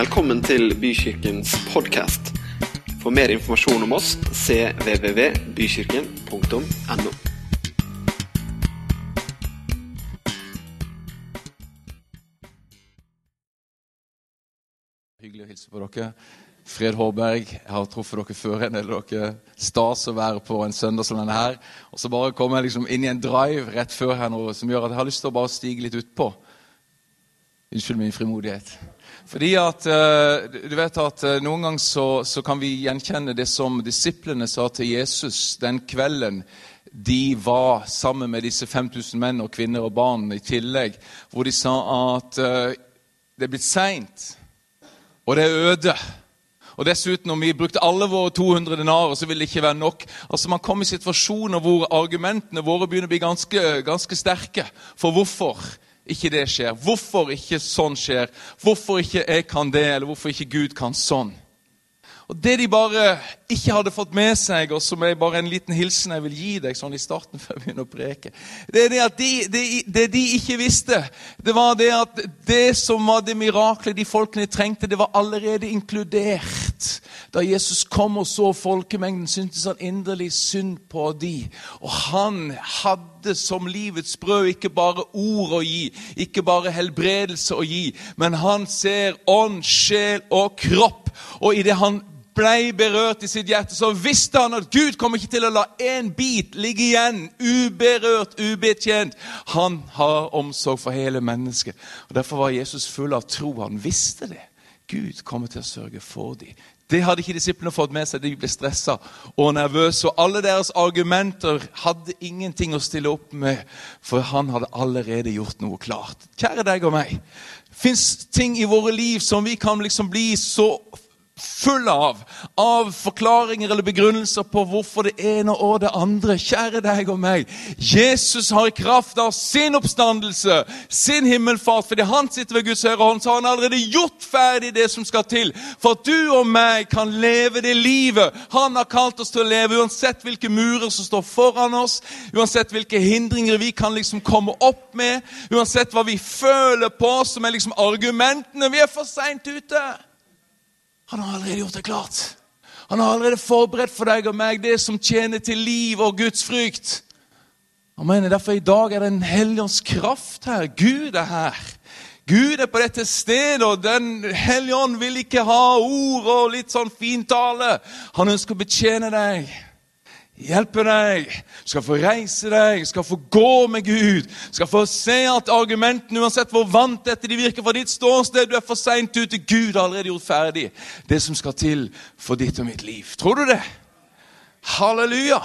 Velkommen til Bykirkens podkast. For mer informasjon om oss cvvvbykirken.no. Hyggelig å hilse på dere. Fred Hårberg, jeg har truffet dere før. En del av dere stas å være på en søndag som denne her. Og så bare kommer jeg liksom inn i en drive rett før her nå som gjør at jeg har lyst til å bare stige litt utpå. Unnskyld min frimodighet. Fordi at eh, du vet at eh, Noen ganger så, så kan vi gjenkjenne det som disiplene sa til Jesus den kvelden de var sammen med disse 5000 menn og kvinner og barn i tillegg, hvor de sa at eh, det er blitt seint, og det er øde. Og dessuten, om vi brukte alle våre 200 denarer, så ville det ikke være nok. Altså, Man kommer i situasjoner hvor argumentene våre begynner å bli ganske, ganske sterke for hvorfor ikke det skjer. Hvorfor ikke sånn skjer. Hvorfor ikke jeg kan det, eller hvorfor ikke Gud kan sånn. Og Det de bare ikke hadde fått med seg, og som er bare en liten hilsen jeg vil gi deg sånn i starten før jeg begynner å preke, det er det at de, det, det de ikke visste, det var det at det som var det miraklet de folkene trengte, det var allerede inkludert. Da Jesus kom og så folkemengden, syntes han inderlig synd på de. Og han hadde som livets brød ikke bare ord å gi, ikke bare helbredelse å gi, men han ser ånd, sjel og kropp. Og i det han ble berørt i sitt hjerte, så visste han at Gud kommer ikke til å la én bit ligge igjen uberørt, ubetjent. Han har omsorg for hele mennesket. Og Derfor var Jesus full av tro. Han visste det. Gud kommer til å sørge for dem. Det hadde ikke disiplene fått med seg. De ble stressa og nervøse. Og alle deres argumenter hadde ingenting å stille opp med, for han hadde allerede gjort noe klart. Kjære deg og meg. Fins ting i våre liv som vi kan liksom bli så full av, av forklaringer eller begrunnelser på hvorfor det ene og det andre. Kjære deg og meg. Jesus har i kraft av sin oppstandelse, sin himmelfart, fordi han sitter ved Guds høyre hånd, så har han allerede gjort ferdig det som skal til for at du og meg kan leve det livet han har kalt oss til å leve, uansett hvilke murer som står foran oss, uansett hvilke hindringer vi kan liksom komme opp med, uansett hva vi føler på som er liksom argumentene. Vi er for seint ute. Han har allerede gjort det klart. Han har allerede forberedt for deg og meg det som tjener til liv og Guds frykt. Amen. Derfor i dag er det en helligånds kraft her. Gud er her. Gud er på dette stedet, og Den hellige ånd vil ikke ha ord og litt sånn fintale. Han ønsker å betjene deg hjelpe deg, skal få reise deg, skal få gå med Gud. Skal få se at argumentene, uansett hvor vant dette de virker fra ditt ståsted, du er for seint ute. Gud har allerede gjort ferdig det som skal til for ditt og mitt liv. Tror du det? Halleluja!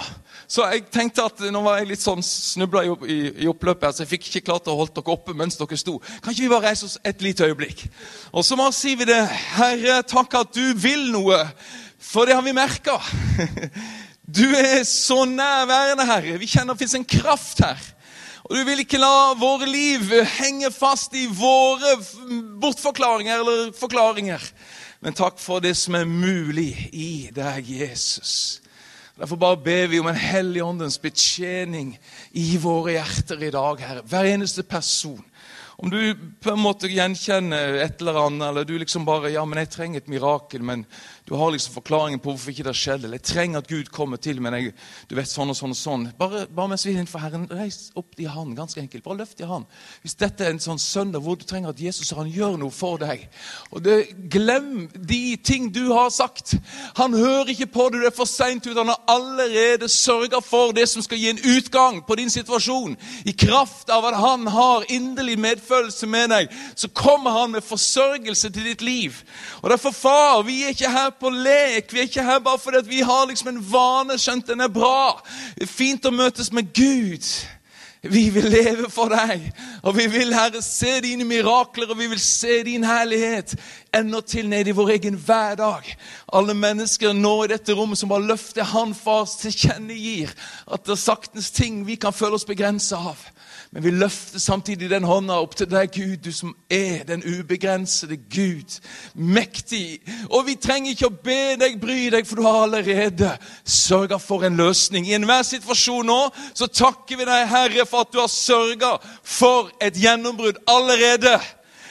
Så jeg tenkte at Nå var jeg litt sånn snubla i, i, i, oppløpet, her, så jeg fikk ikke klart å holde dere oppe mens dere sto. Kan ikke vi bare reise oss et lite øyeblikk? Og så bare sier vi det. Herre, takk at du vil noe, for det har vi merka. Du er så nærværende, Herre. Vi kjenner det fins en kraft her. Og du vil ikke la våre liv henge fast i våre bortforklaringer eller forklaringer. Men takk for det som er mulig i deg, Jesus. Derfor bare ber vi om en hellig åndens betjening i våre hjerter i dag, Herre. Hver eneste person. Om du på en måte gjenkjenner et eller annet, eller du liksom bare Ja, men jeg trenger et mirakel, men du har liksom forklaringen på hvorfor ikke det har skjedd. Eller jeg trenger at Gud kommer til, men jeg, du vet sånn og sånn og sånn. Bare, bare mens vi er innenfor Herren, reis opp i Han. Ganske enkelt. Bare løft i Han. Hvis dette er en sånn søndag hvor du trenger at Jesus han gjør noe for deg og det, Glem de ting du har sagt. Han hører ikke på det, du er for seint ut. Han har allerede sørga for det som skal gi en utgang på din situasjon. I kraft av at han har inderlig medfølelse med deg, så kommer han med forsørgelse til ditt liv. Og derfor, far, vi er ikke her på lek. Vi er ikke her bare fordi vi har liksom en vane, skjønt den er bra. Det er fint å møtes med Gud. Vi vil leve for deg, og vi vil, Herre, se dine mirakler, og vi vil se din herlighet enda til ned i vår egen hverdag. Alle mennesker nå i dette rommet som bare løfter Han Fars tilkjennegir at det er saktens ting vi kan føle oss begrensa av. Men vi løfter samtidig den hånda opp til deg, Gud, du som er den ubegrensede Gud. Mektig. Og vi trenger ikke å be deg bry deg, for du har allerede sørga for en løsning. I enhver situasjon nå så takker vi deg, Herre, for at du har sørga for et gjennombrudd allerede.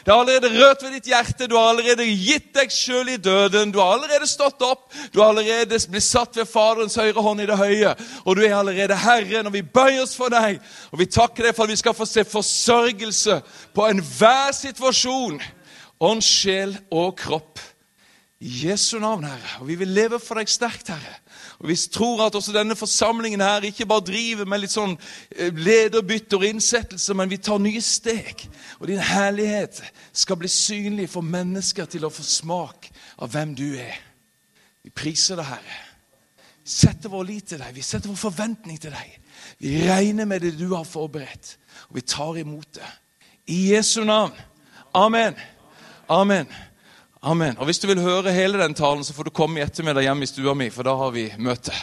Det har allerede rørt ved ditt hjerte. Du har allerede gitt deg sjøl i døden. Du har allerede stått opp. Du har allerede blitt satt ved Faderens høyre hånd i det høye. Og du er allerede Herren, og vi bøyer oss for deg. Og vi takker deg for at vi skal få se forsørgelse på enhver situasjon. Ånd, sjel og kropp. I Jesu navn, Herre. Og vi vil leve for deg sterkt, Herre. Og Vi tror at også denne forsamlingen her ikke bare driver med litt sånn eh, lederbytte og innsettelse, men vi tar nye steg. Og din herlighet skal bli synlig for mennesker til å få smak av hvem du er. Vi priser deg, Herre. Vi setter vår lit til deg, vi setter vår forventning til deg. Vi regner med det du har forberedt, og vi tar imot det. I Jesu navn. Amen. Amen. Amen. Og Hvis du vil høre hele den talen, så får du komme i ettermiddag hjemme i stua mi, for da har vi møte.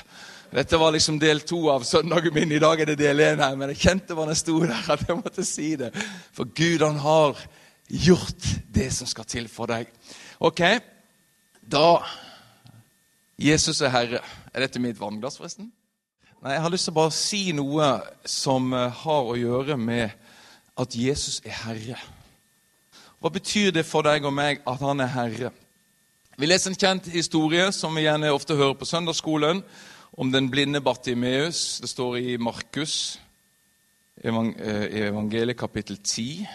Dette var liksom del to av søndagen min. I dag er det del én her. Men jeg kjente hva den sto der, at jeg måtte si det. For Gud, han har gjort det som skal til for deg. Ok, da Jesus er Herre. Er dette mitt vannglass, forresten? Nei, Jeg har lyst til å bare si noe som eh, har å gjøre med at Jesus er Herre. Hva betyr det for deg og meg at han er herre? Vi leser en kjent historie som vi gjerne ofte hører på søndagsskolen, om den blinde Bartimeus. Det står i Markus, eh, evangeliet kapittel 10.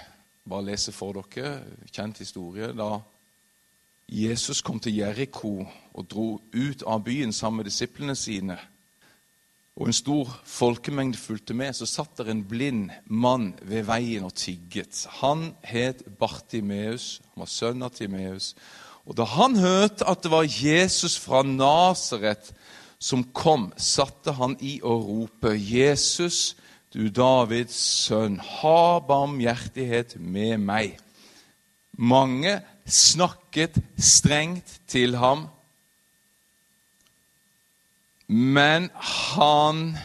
Bare lese for dere. Kjent historie. Da Jesus kom til Jeriko og dro ut av byen sammen med disiplene sine og en stor folkemengde fulgte med, så satt der en blind mann ved veien og tigget. Han het Bartimeus, han var sønn av Timeus. Og Da han hørte at det var Jesus fra Nasaret som kom, satte han i å rope, 'Jesus, du Davids sønn, ha barmhjertighet med meg.' Mange snakket strengt til ham men han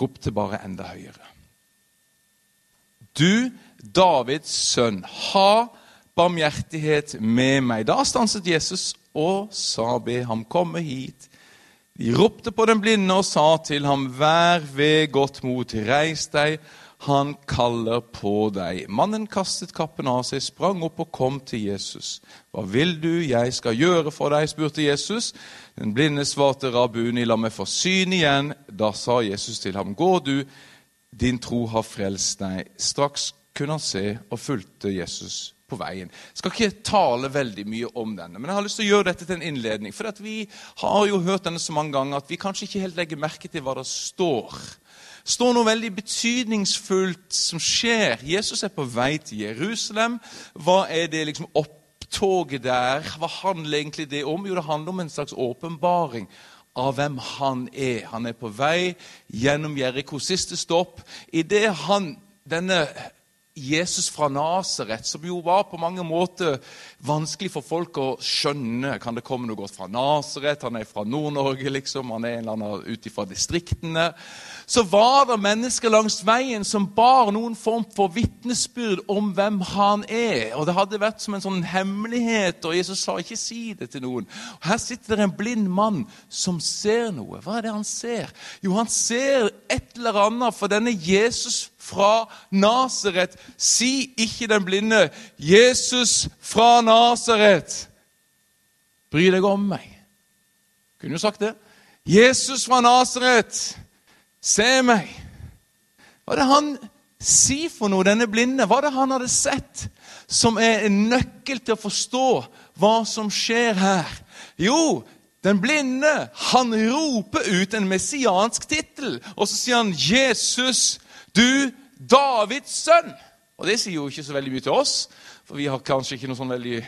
ropte bare enda høyere. Du, Davids sønn, ha barmhjertighet med meg. Da stanset Jesus og sa, be ham komme hit. De ropte på den blinde og sa til ham, vær ved godt mot, reis deg, han kaller på deg. Mannen kastet kappen av seg, sprang opp og kom til Jesus. Hva vil du jeg skal gjøre for deg? spurte Jesus. Den blinde svarte Rabuni, la meg få syn igjen. Da sa Jesus til ham, gå du, din tro har frelst deg. Straks kunne han se og fulgte Jesus på veien. Jeg skal ikke tale veldig mye om denne, men jeg har lyst til å gjøre dette til en innledning. For vi har jo hørt denne så mange ganger at vi kanskje ikke helt legger merke til hva det står. Det står noe veldig betydningsfullt som skjer. Jesus er på vei til Jerusalem. Hva er det liksom opptoget der, hva handler egentlig det om? Jo, det handler om en slags åpenbaring av hvem han er. Han er på vei gjennom Jeriko. Siste stopp. Idet han, denne Jesus fra Nasaret, som jo var på mange måter vanskelig for folk å skjønne. Kan det komme noe godt fra Nasaret? Han er fra Nord-Norge, liksom. Han er en eller annen ut fra distriktene så var det mennesker langs veien som bar noen form for vitnesbyrd om hvem han er. Og Det hadde vært som en sånn hemmelighet, og Jesus sa ikke si det til noen. Og Her sitter det en blind mann som ser noe. Hva er det han ser? Jo, han ser et eller annet for denne Jesus fra Nasaret. Si ikke den blinde 'Jesus fra Nasaret'. Bry deg om meg. Kunne jo sagt det. Jesus fra Nasaret. Se meg! Hva er det han sier for noe, denne blinde? Hva er det han hadde sett som er en nøkkel til å forstå hva som skjer her? Jo, den blinde han roper ut en messiansk tittel, og så sier han 'Jesus, du Davids sønn'. Og Det sier jo ikke så veldig mye til oss, for vi har kanskje ikke noen sånn veldig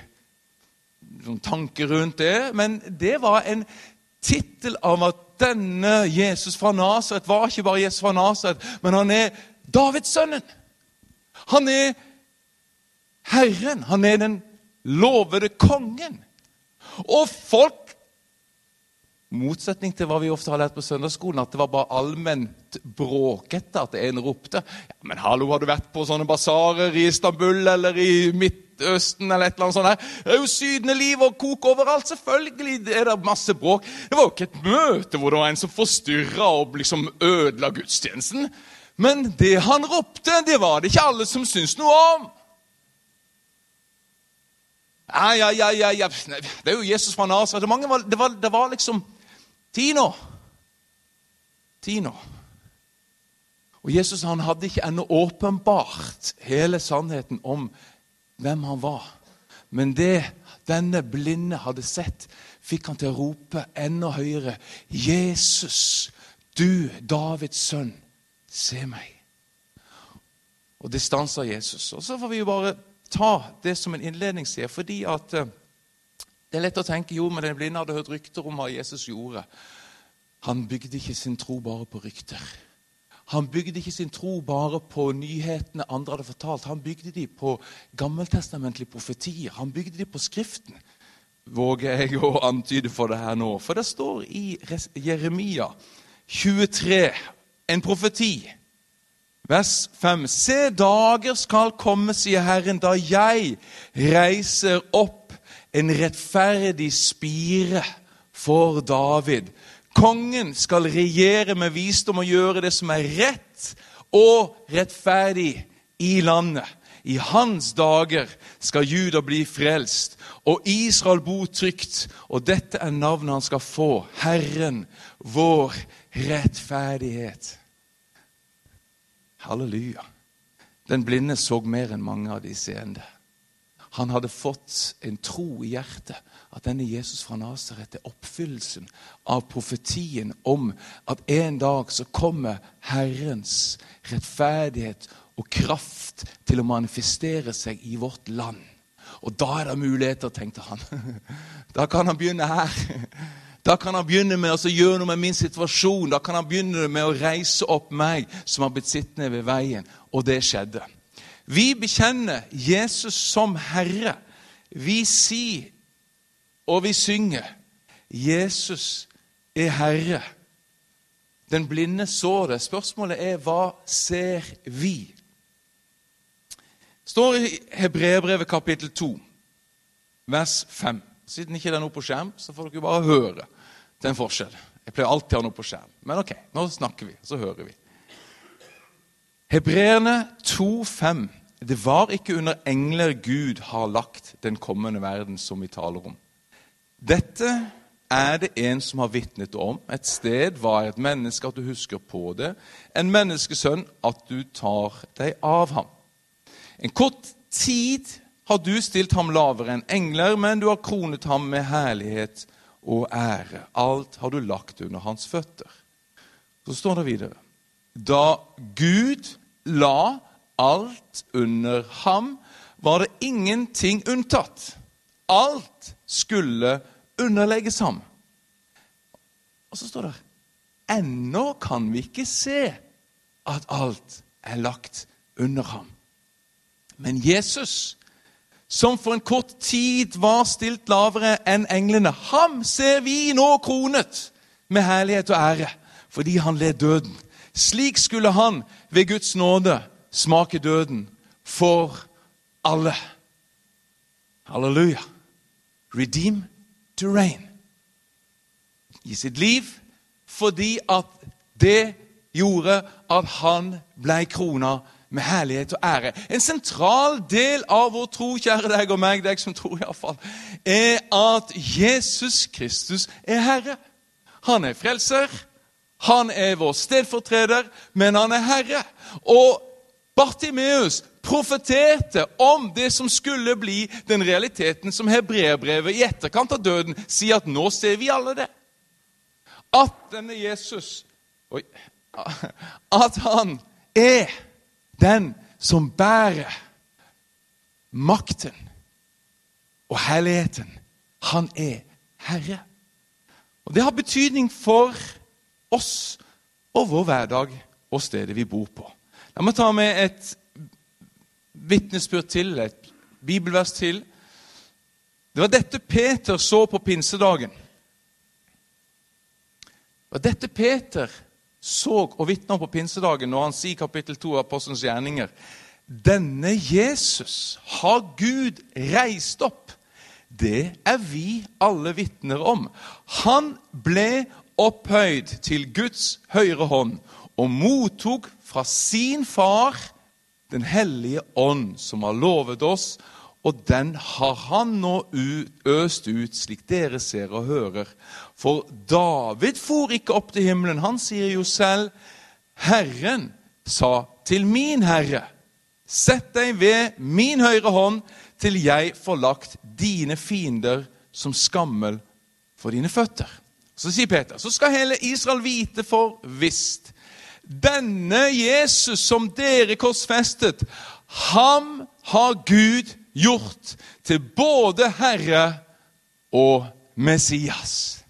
noen tanke rundt det. Men det var en tittel av at denne Jesus fra Nasaret var ikke bare Jesus fra Nasaret, men han er Davidssønnen. Han er Herren. Han er den lovede kongen. Og folk motsetning til hva vi ofte har lært på søndagsskolen, at det var bare allment bråkete at en ropte. Ja, Men hallo, har du vært på sånne basarer i Istanbul eller i Midtøsten eller et eller annet sånt? der? Det er jo sydende liv og kok overalt. Selvfølgelig er det masse bråk. Det var jo ikke et møte hvor det var en som forstyrra og liksom ødela gudstjenesten. Men det han ropte, det var det ikke alle som syntes noe om. Ja, ja, ja, ja, ja. Det er jo Jesus fra Nasaret. Det, det, det var liksom ti Tino. Og Jesus han hadde ikke ennå åpenbart hele sannheten om hvem han var. Men det denne blinde hadde sett, fikk han til å rope enda høyere. Jesus, du Davids sønn, se meg. Og det stansa Jesus. Og så får vi jo bare ta det som en innledning, sier, fordi at eh, det er lett å tenke jo, men den blinde hadde hørt rykter om hva Jesus gjorde. Han bygde ikke sin tro bare på rykter. Han bygde ikke sin tro bare på nyhetene andre hadde fortalt. Han bygde de på gammeltestamentlige profetier. Han bygde de på Skriften, våger jeg å antyde for det her nå. For det står i Jeremia 23, en profeti, vers 5. Se, dager skal komme, sier Herren, da jeg reiser opp en rettferdig spire for David Kongen skal regjere med visdom og gjøre det som er rett og rettferdig i landet. I hans dager skal Juda bli frelst, og Israel bo trygt. Og dette er navnet han skal få. Herren, vår rettferdighet. Halleluja. Den blinde så mer enn mange av de seende. Han hadde fått en tro i hjertet at denne Jesus fra Nasaret er oppfyllelsen av profetien om at en dag så kommer Herrens rettferdighet og kraft til å manifestere seg i vårt land. Og da er det muligheter, tenkte han. Da kan han begynne her. Da kan han begynne med å gjøre noe med min situasjon. Da kan han begynne med å reise opp meg som har blitt sittende ved veien. Og det skjedde. Vi bekjenner Jesus som Herre. Vi sier og vi synger 'Jesus er Herre'. Den blinde så det. Spørsmålet er hva ser vi? Det står i Hebreerbrevet kapittel 2, vers 5. Siden ikke det er noe på skjerm, så får dere bare høre. Er en forskjell. Jeg pleier alltid å ha noe på skjerm. Men ok, nå snakker vi, så hører vi. Hebreerne 2,5. Det var ikke under engler Gud har lagt den kommende verden som vi taler om. Dette er det en som har vitnet om. Et sted var et menneske, at du husker på det. En menneskesønn, at du tar deg av ham. En kort tid har du stilt ham lavere enn engler, men du har kronet ham med herlighet og ære. Alt har du lagt under hans føtter. Så står det videre. Da Gud la alt under ham, var det ingenting unntatt. Alt skulle underlegges ham. Og så står det Ennå kan vi ikke se at alt er lagt under ham. Men Jesus, som for en kort tid var stilt lavere enn englene, ham ser vi nå kronet med herlighet og ære fordi han led døden. Slik skulle han ved Guds nåde smake døden for alle. Halleluja. Redeem to reign. I sitt liv fordi at det gjorde at han ble krona med herlighet og ære. En sentral del av vår tro, kjære deg og meg, deg som tror iallfall, er at Jesus Kristus er Herre. Han er frelser, han er vår stedfortreder, men han er Herre. Og Bartimeus profeterte om det som skulle bli den realiteten som hebreerbrevet i etterkant av døden sier at nå ser vi alle det. At denne Jesus oi, At han er den som bærer makten og herligheten. Han er Herre. Og Det har betydning for oss og vår hverdag og stedet vi bor på. La meg ta med et vitnesbyrd til, et bibelvers til. Det var dette Peter så på pinsedagen. Det var dette Peter så og vitna på pinsedagen når han sier kapittel 2 av Apostelens gjerninger. Denne Jesus har Gud reist opp. Det er vi alle vitner om. Han ble opphøyd til Guds høyre hånd og mottok fra sin far den hellige ånd, som har lovet oss, og den har han nå øst ut, slik dere ser og hører. For David for ikke opp til himmelen. Han sier jo selv, Herren sa til min herre, sett deg ved min høyre hånd til jeg får lagt dine fiender som skammel for dine føtter. Så sier Peter, så skal hele Israel vite for visst. Denne Jesus som dere korsfestet, ham har Gud gjort til både Herre og Messias.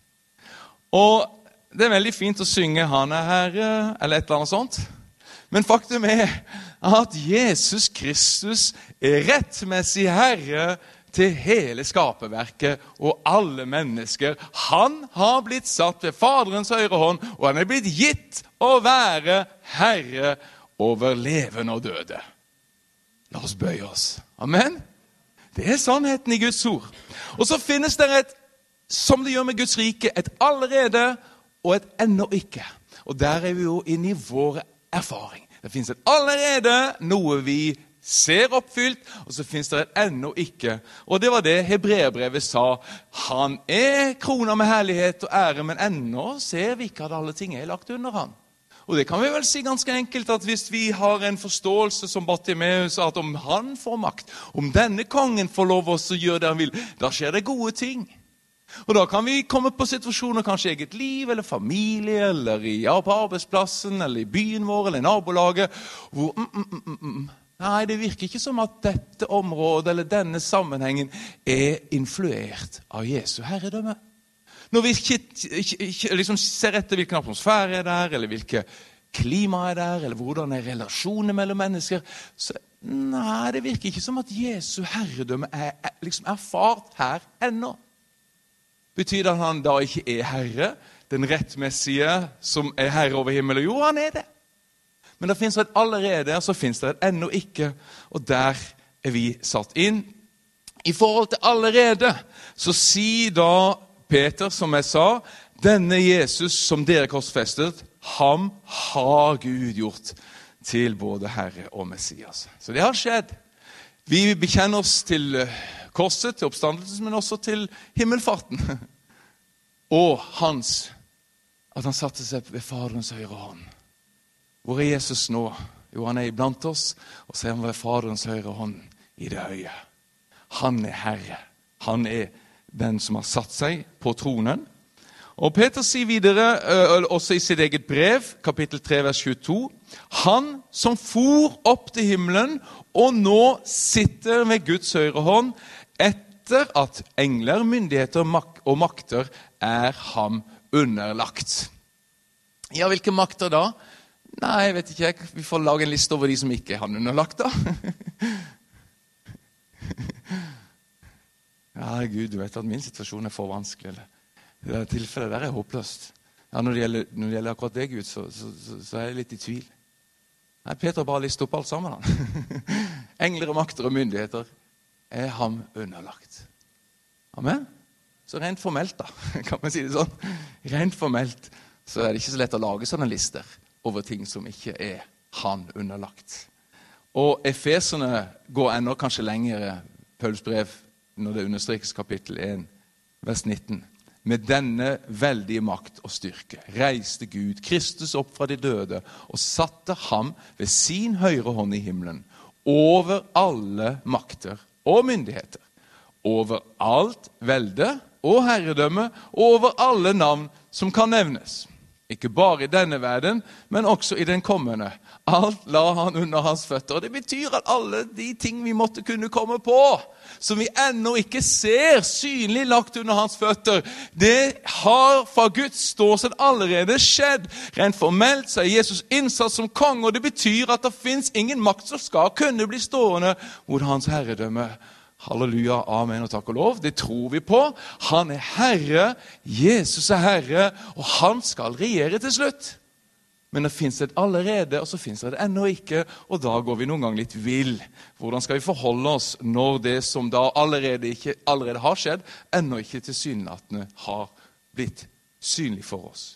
Og det er veldig fint å synge 'Han er Herre' eller et eller annet sånt. Men faktum er at Jesus Kristus er rettmessig herre til hele skaperverket og alle mennesker. Han har blitt satt ved Faderens høyre hånd, og han er blitt gitt å være herre over levende og døde. La oss bøye oss. Amen. Det er sannheten i Guds ord. Og så finnes det et, som det gjør med Guds rike, et allerede og et ennå ikke. Og der er vi jo inne i vår erfaring. Det fins allerede noe vi ser oppfylt, og så fins det et ennå ikke. Og det var det hebreerbrevet sa. Han er krona med herlighet og ære, men ennå ser vi ikke at alle ting er lagt under han. Og det kan vi vel si ganske enkelt at Hvis vi har en forståelse som Bartimeus at om han får makt, om denne kongen får lov å gjøre det han vil, da skjer det gode ting. Og Da kan vi komme på situasjoner kanskje i eget liv eller familie eller i, ja, på arbeidsplassen eller i byen vår eller i nabolaget hvor mm mm, mm, mm, mm, Nei, det virker ikke som at dette området eller denne sammenhengen er influert av Jesu herredømme. Når vi ikke, ikke, liksom ser etter hvilken atmosfære er der, eller hvilket klima er der, eller hvordan er relasjonene mellom mennesker så Nei, det virker ikke som at Jesu herredømme er, er liksom erfart her ennå. Betyr det at han da ikke er herre? Den rettmessige som er herre over himmel og jord? Han er det. Men det fins et allerede, og så fins det et ennå ikke. Og der er vi satt inn. I forhold til allerede så sier da Peter, som jeg sa, denne Jesus som dere korsfestet, ham har Gud gjort til både Herre og Messias. Så det har skjedd. Vi bekjenner oss til eh, korset, til oppstandelsen, men også til himmelfarten. Og hans At han satte seg ved Faderens høyre hånd. Hvor er Jesus nå? Jo, han er iblant oss, og så er han ved Faderens høyre hånd i det høye. Han er Herre. Han er den som har satt seg på tronen. Og Peter sier videre, også i sitt eget brev, kapittel 3, vers 22, han som for opp til himmelen og nå sitter ved Guds høyre hånd, etter at engler, myndigheter og makter er ham underlagt. Ja, hvilke makter da? Nei, jeg vet ikke. Vi får lage en liste over de som ikke er han underlagt, da. Ja, Gud, du vet at min situasjon er for vanskelig. Det tilfellet der er håpløst. Ja, når det, gjelder, når det gjelder akkurat deg, Gud, så, så, så, så, er jeg litt i tvil. Nei, Peter bare lister opp alt sammen. han. Engler og makter og myndigheter er ham underlagt. Amen? Så rent formelt, da, kan man si det sånn, rent formelt så er det ikke så lett å lage sånne lister over ting som ikke er han underlagt. Og efeserne går ennå kanskje lengre, Pauls brev, når det understrekes kapittel 1, vers 19. Med denne veldige makt og styrke reiste Gud Kristus opp fra de døde og satte ham ved sin høyre hånd i himmelen, over alle makter og myndigheter, over alt velde og herredømme over alle navn som kan nevnes. Ikke bare i denne verden, men også i den kommende. Alt la han under hans føtter. Og Det betyr at alle de ting vi måtte kunne komme på, som vi ennå ikke ser synlig lagt under hans føtter, det har fra Guds ståsted allerede skjedd. Rent formelt så er Jesus innsatt som konge, og det betyr at det fins ingen makt som skal kunne bli stående mot hans herredømme. Halleluja, amen og takk og lov. Det tror vi på. Han er herre. Jesus er herre, og han skal regjere til slutt. Men det fins et allerede, og så fins det et ennå ikke. Og da går vi noen ganger litt vill. Hvordan skal vi forholde oss når det som da allerede, ikke, allerede har skjedd, ennå ikke tilsynelatende har blitt synlig for oss?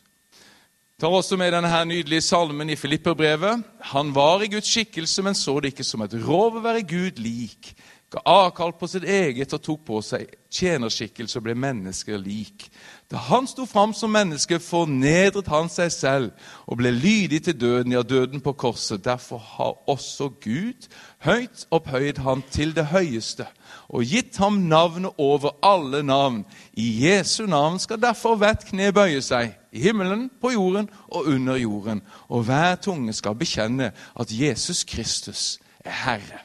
tar også med denne her nydelige salmen i Filipperbrevet. Han var i Guds skikkelse, men så det ikke som et rov å være Gud lik ga avkall på sitt eget og tok på seg tjenerskikkelse og ble mennesker lik. Da han sto fram som menneske, fornedret han seg selv og ble lydig til døden, ja, døden på korset. Derfor har også Gud høyt opphøyd ham til det høyeste og gitt ham navnet over alle navn. I Jesu navn skal derfor hvert kne bøye seg, i himmelen, på jorden og under jorden. Og hver tunge skal bekjenne at Jesus Kristus er Herre.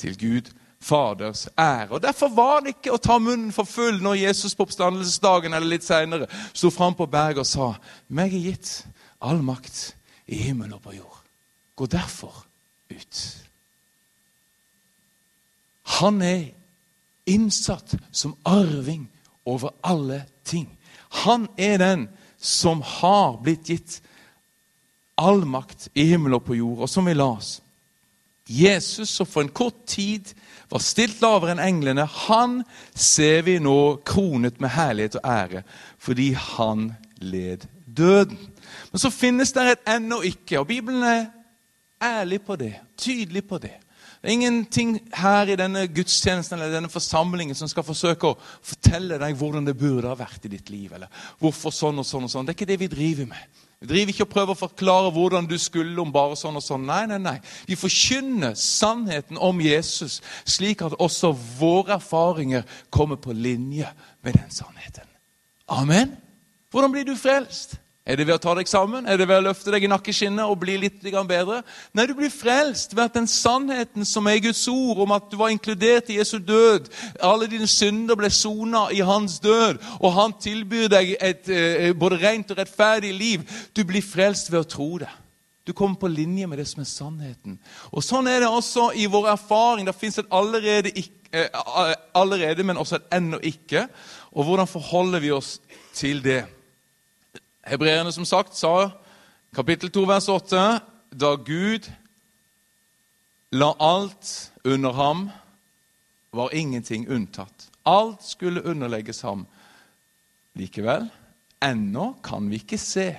Til Gud Faders ære. Og Derfor var det ikke å ta munnen for full når Jesus på oppstandelsesdagen eller litt senere sto fram på berget og sa meg er gitt all makt i himmel og på jord. Gå derfor ut. Han er innsatt som arving over alle ting. Han er den som har blitt gitt all makt i himmel og på jord, og som vi la oss. Jesus, som for en kort tid var stilt lavere enn englene, han ser vi nå kronet med herlighet og ære fordi han led døden. Men så finnes det et ennå ikke, og Bibelen er ærlig på det, tydelig på det. Det er ingenting her i denne gudstjenesten eller denne forsamlingen som skal forsøke å fortelle deg hvordan det burde ha vært i ditt liv. eller hvorfor sånn og sånn og sånn. Det er ikke det vi driver med. Vi driver ikke og prøver å forklare hvordan du skulle om bare sånn og sånn. Nei, nei, nei. Vi forkynner sannheten om Jesus, slik at også våre erfaringer kommer på linje med den sannheten. Amen. Hvordan blir du frelst? Er det ved å ta deg sammen? Er det ved å løfte deg i nakkeskinnet og bli litt bedre? Nei, du blir frelst ved at den sannheten som er Guds ord, om at du var inkludert i Jesu død Alle dine synder ble sona i hans død, og han tilbyr deg et eh, både rent og rettferdig liv. Du blir frelst ved å tro det. Du kommer på linje med det som er sannheten. Og Sånn er det også i vår erfaring. Det fins et allerede, eh, allerede, men også et ennå ikke. Og hvordan forholder vi oss til det? Hebreerne som sagt sa kapittel 2 vers 8 da Gud la alt under ham, var ingenting unntatt. Alt skulle underlegges ham. Likevel, ennå kan vi ikke se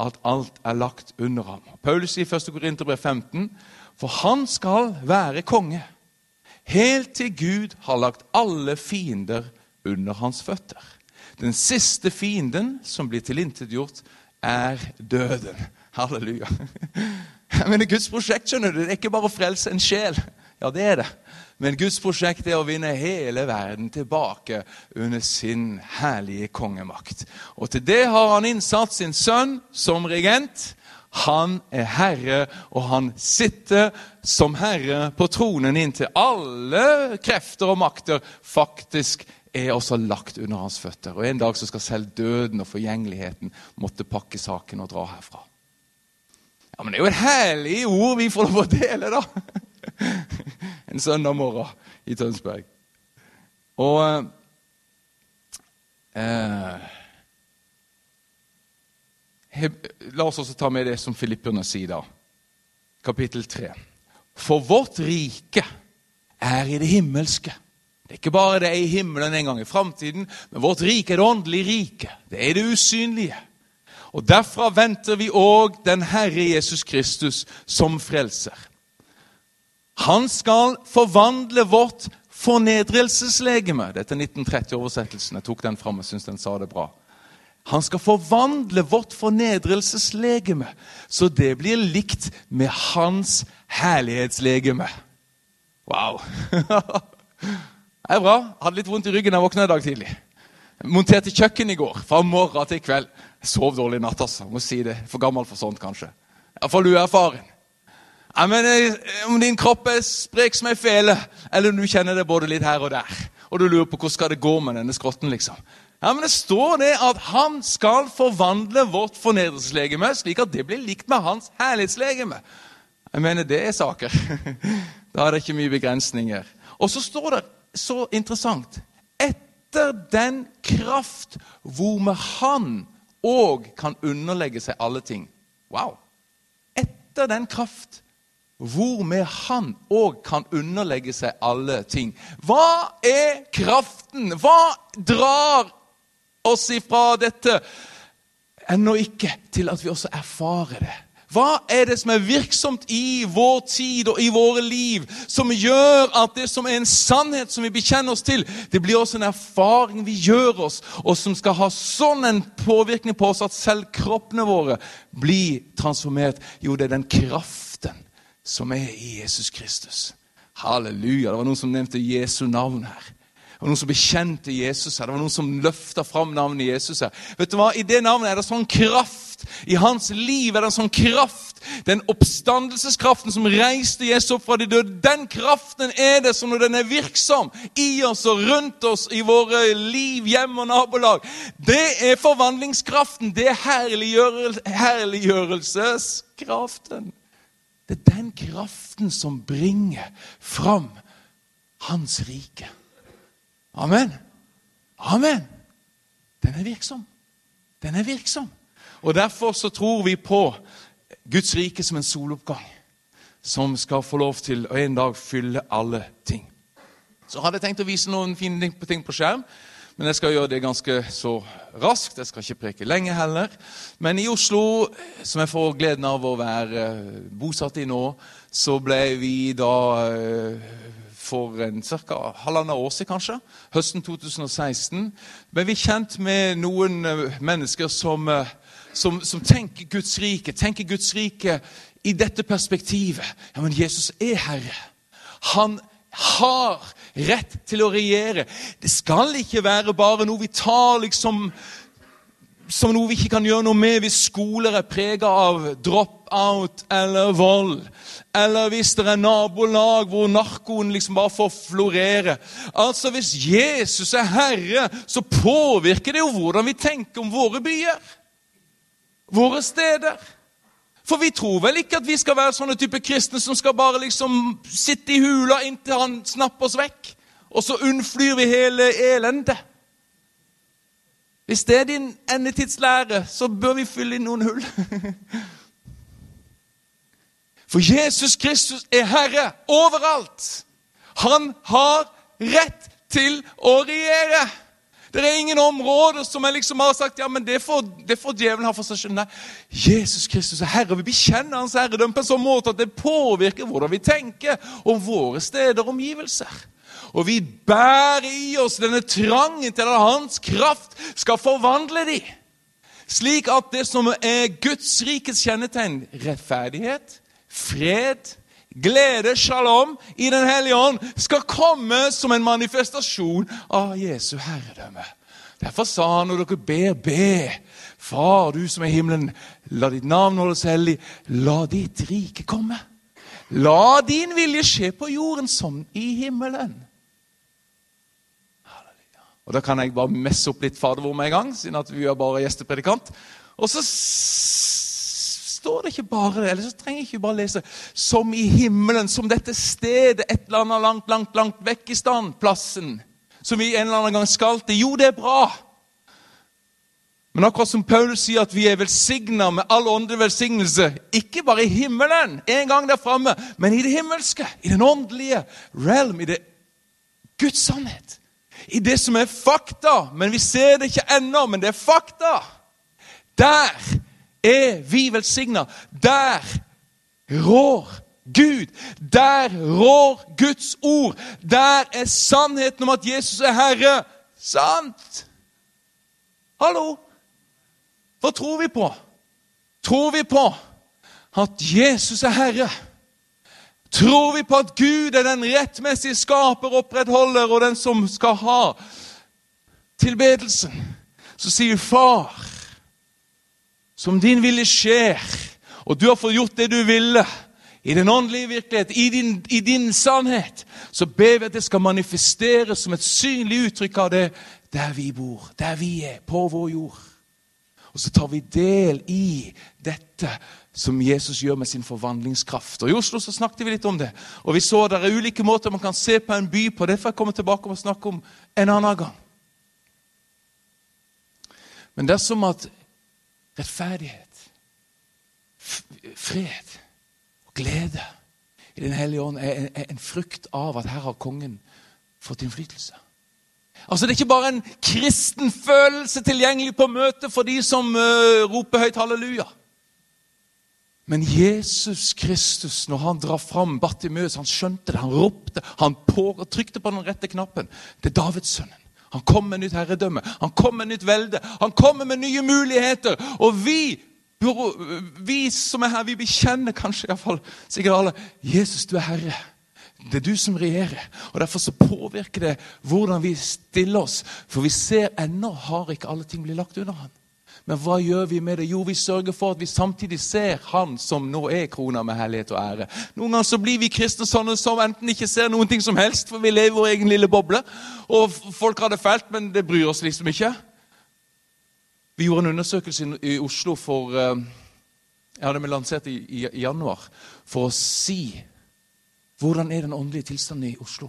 at alt er lagt under ham. Paulus sier i 1. Korinterbrev 15.: For han skal være konge, helt til Gud har lagt alle fiender under hans føtter. Den siste fienden som blir tilintetgjort, er døden. Halleluja. Men Guds prosjekt skjønner du, det er ikke bare å frelse en sjel. Ja, det er det. Men Guds prosjekt er å vinne hele verden tilbake under sin herlige kongemakt. Og til det har han innsatt sin sønn som regent. Han er herre, og han sitter som herre på tronen inntil alle krefter og makter faktisk er også lagt under hans føtter. Og En dag så skal selv døden og forgjengeligheten måtte pakke saken og dra herfra. Ja, Men det er jo et herlig ord vi får lov å dele, da! En søndag morgen i Tønsberg. Og eh, La oss også ta med det som Filipperne sier, da. Kapittel 3. For vårt rike er i det himmelske. Det er ikke bare det er i himmelen en gang i framtiden, men vårt rike er det åndelige rike. Det er det usynlige. Og Derfra venter vi òg den Herre Jesus Kristus som frelser. Han skal forvandle vårt fornedrelseslegeme. Dette er 1930-oversettelsen. Jeg tok den fram og syns den sa det bra. Han skal forvandle vårt fornedrelseslegeme, så det blir likt med hans herlighetslegeme. Wow! Det er bra. Hadde litt vondt i ryggen da jeg våkna i dag tidlig. Monterte kjøkken i går, fra morgen til kveld. Jeg sov dårlig i natt, altså. Må si det. For gammel for sånt, kanskje. Iallfall uerfaren. Ja, men eh, Om din kropp er sprek som ei fele, eller om du kjenner det både litt her og der, og du lurer på hvordan skal det gå med denne skrotten, liksom. Ja, men Det står det at han skal forvandle vårt fornedrelseslegeme slik at det blir likt med hans herlighetslegeme. Jeg mener, det er saker. Da er det ikke mye begrensninger. Og så står det så interessant. Etter den kraft hvormed han òg kan underlegge seg alle ting. Wow! Etter den kraft hvormed han òg kan underlegge seg alle ting. Hva er kraften? Hva drar oss ifra dette? Ennå ikke til at vi også erfarer det. Hva er det som er virksomt i vår tid og i våre liv, som gjør at det som er en sannhet som vi bekjenner oss til, det blir også en erfaring vi gjør oss, og som skal ha sånn en påvirkning på oss at selv kroppene våre blir transformert? Jo, det er den kraften som er i Jesus Kristus. Halleluja. Det var noen som nevnte Jesu navn her. Det var noen som bekjente Jesus her. Det var noen som løfta fram navnet Jesus her. Vet du hva? I det navnet er det sånn kraft. I hans liv er det sånn kraft. Den oppstandelseskraften som reiste Jesus opp fra de døde, den kraften er det som når den er virksom i oss og rundt oss i våre liv, hjem og nabolag. Det er forvandlingskraften. Det er herliggjørelse, herliggjørelseskraften. Det er den kraften som bringer fram hans rike. Amen. Amen. Den er virksom. Den er virksom. Og Derfor så tror vi på Guds rike som en soloppgang, som skal få lov til å en dag fylle alle ting. Så hadde jeg tenkt å vise noen fine ting på skjerm, men jeg skal gjøre det ganske så raskt. Jeg skal ikke preke lenge heller. Men i Oslo, som jeg får gleden av å være bosatt i nå, så ble vi da eh, for en ca. halvannet år siden, kanskje, høsten 2016, Men vi er kjent med noen eh, mennesker som, eh, som, som tenker Guds rike. Tenker Guds rike i dette perspektivet. Ja, men Jesus er Herre. Han har rett til å regjere. Det skal ikke være bare noe vi tar liksom som noe vi ikke kan gjøre noe med hvis skoler er prega av drop-out eller vold. Eller hvis det er nabolag hvor narkoen liksom bare får florere. Altså, Hvis Jesus er herre, så påvirker det jo hvordan vi tenker om våre byer. Våre steder. For vi tror vel ikke at vi skal være sånne type kristne som skal bare liksom sitte i hula inntil han snapper oss vekk, og så unnflyr vi hele elendet. Hvis det er din endetidslære, så bør vi fylle inn noen hull. For Jesus Kristus er Herre overalt. Han har rett til å regjere. Det er ingen områder som jeg liksom har sagt ja, men det får, det får djevelen ha for seg selv. Nei, Jesus Kristus er Herre. Vi bekjenner Hans herredømme på en sånn måte at det påvirker hvordan vi tenker om våre steder og omgivelser. Og vi bærer i oss denne trangen til at Hans kraft skal forvandle dem. Slik at det som er Guds rikets kjennetegn, rettferdighet, fred, glede, shalom i Den hellige ånd skal komme som en manifestasjon av Jesu herredømme. Derfor sa han når dere ber, be. Far, du som er himmelen, la ditt navn holdes hellig. La ditt rike komme. La din vilje skje på jorden som i himmelen. Og Da kan jeg bare messe opp litt fadervor med en gang, siden at vi er bare gjestepredikant. Og så står det ikke bare det. Eller så trenger jeg ikke bare lese 'som i himmelen', som dette stedet et eller annet langt, langt, langt vekk i stand, plassen, som vi en eller annen gang skal til. Jo, det er bra. Men akkurat som Paulus sier at vi er velsigna med all åndelig velsignelse, ikke bare i himmelen, en gang der framme, men i det himmelske, i den åndelige realm, i det Guds sannhet. I det som er fakta, men vi ser det ikke ennå, men det er fakta. Der er vi velsigna. Der rår Gud. Der rår Guds ord. Der er sannheten om at Jesus er Herre, sant. Hallo? Hva tror vi på? Tror vi på at Jesus er Herre? Tror vi på at Gud er den rettmessige skaper, opprettholder og den som skal ha tilbedelsen? Så sier far som din vilje skjer, og du har fått gjort det du ville, i den åndelige virkelighet, i din, i din sannhet, så ber vi at det skal manifesteres som et synlig uttrykk av det der vi bor, der vi er, på vår jord. Og så tar vi del i dette som Jesus gjør med sin forvandlingskraft. Og I Oslo så snakket vi litt om det. Og vi så det er ulike måter man kan se på en by på. Det får jeg komme tilbake og snakke om en annen gang. Men dersom at rettferdighet, fred og glede i Den hellige ånd er en frukt av at her har kongen fått innflytelse. Altså Det er ikke bare en kristen følelse tilgjengelig på møtet for de som uh, roper høyt halleluja. Men Jesus Kristus, når han drar fram Bartimeus, han skjønte det, han ropte, han på, trykte på den rette knappen. Det er Davids sønnen. Han kom med nytt herredømme, han kom med nytt velde, han kommer med nye muligheter. Og vi, vi som er her, vi bekjenner kanskje iallfall sikkert alle Jesus, du er herre. Det er du som regjerer. og Derfor så påvirker det hvordan vi stiller oss. For vi ser ennå har ikke alle ting blitt lagt under han. Men hva gjør vi med det? Jo, vi sørger for at vi samtidig ser Han som nå er krona med herlighet og ære. Noen ganger så blir vi kristne sånne som enten ikke ser noen ting som helst, for vi lever i vår egen lille boble, og folk har det fælt, men det bryr oss liksom ikke. Vi gjorde en undersøkelse i Oslo for Jeg det ble lansert i, i, i januar for å si hvordan er den åndelige tilstanden i Oslo.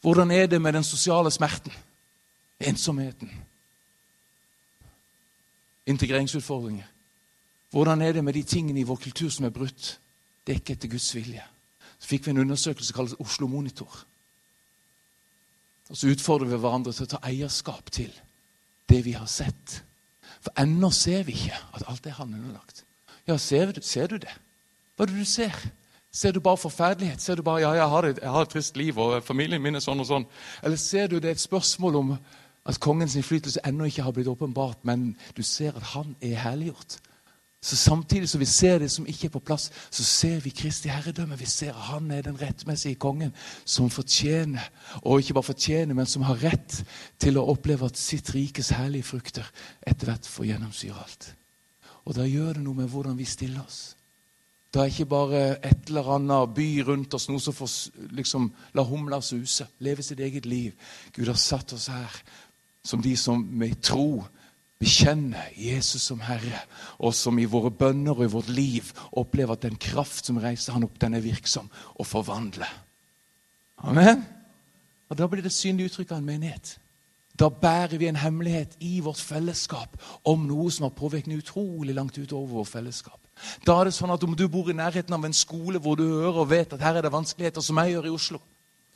Hvordan er det med den sosiale smerten, ensomheten, integreringsutfordringer. Hvordan er det med de tingene i vår kultur som er brutt? Det er ikke etter Guds vilje. Så fikk vi en undersøkelse kalt Oslo Monitor. Og Så utfordrer vi hverandre til å ta eierskap til det vi har sett. For ennå ser vi ikke at alt er han underlagt. Ja, ser du, ser du det? Hva er det du ser? Ser du bare forferdelighet? Ser du bare ja, jeg har, et, jeg har et trist liv, og familien min er sånn og sånn? Eller ser du det er et spørsmål om at kongens innflytelse ennå ikke har blitt åpenbart, men du ser at han er herliggjort. Så Samtidig som vi ser det som ikke er på plass, så ser vi Kristi herredømme. Vi ser at han er den rettmessige kongen som fortjener, og ikke bare fortjener, men som har rett til å oppleve at sitt rikes herlige frukter etter hvert får gjennomsyre alt. Og da gjør det noe med hvordan vi stiller oss. Det er ikke bare et eller annet by rundt oss, noe som får liksom, la humla suse, leve sitt eget liv. Gud har satt oss her som de som med tro bekjenner Jesus som Herre, og som i våre bønner og i vårt liv opplever at den kraft som reiser han opp, den er virksom og forvandler. Amen. Og Da blir det synlig uttrykk av en menighet. Da bærer vi en hemmelighet i vårt fellesskap om noe som har påvirkning utrolig langt utover vårt fellesskap. Da er det sånn at Om du bor i nærheten av en skole hvor du hører og vet at her er det vanskeligheter, som jeg gjør i Oslo,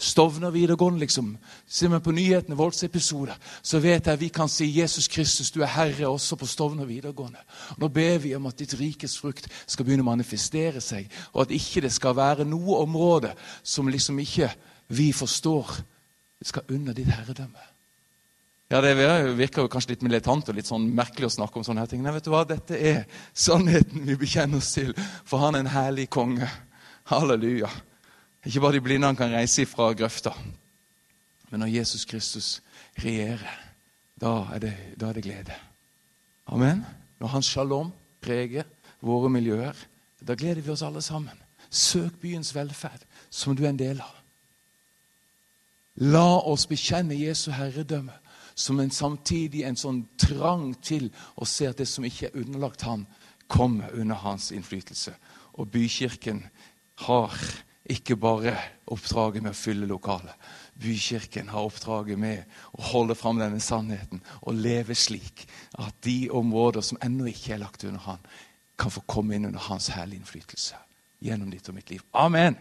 Stovner videregående, liksom. Ser vi på nyhetene, voldsepisoder, så vet jeg vi kan si 'Jesus Kristus, du er Herre' også på Stovner videregående. Nå ber vi om at ditt rikes frukt skal begynne å manifestere seg, og at ikke det skal være noe område som liksom ikke vi forstår. Skal under ditt herredømme. Ja, Det virker jo kanskje litt militant og litt sånn merkelig å snakke om sånne her ting. Nei, vet du hva? Dette er sannheten vi bekjenner oss til, for han er en herlig konge. Halleluja. Ikke bare de blinde han kan reise ifra grøfta. Men når Jesus Kristus regjerer, da er det, da er det glede. Amen. Når hans shalom preger våre miljøer, da gleder vi oss alle sammen. Søk byens velferd, som du er en del av. La oss bekjenne Jesu herredømme som en samtidig en sånn trang til å se at det som ikke er underlagt han, kommer under hans innflytelse. Og bykirken har ikke bare oppdraget med å fylle lokalet. Bykirken har oppdraget med å holde fram denne sannheten og leve slik at de områder som ennå ikke er lagt under Han, kan få komme inn under Hans herlige innflytelse gjennom ditt og mitt liv. Amen!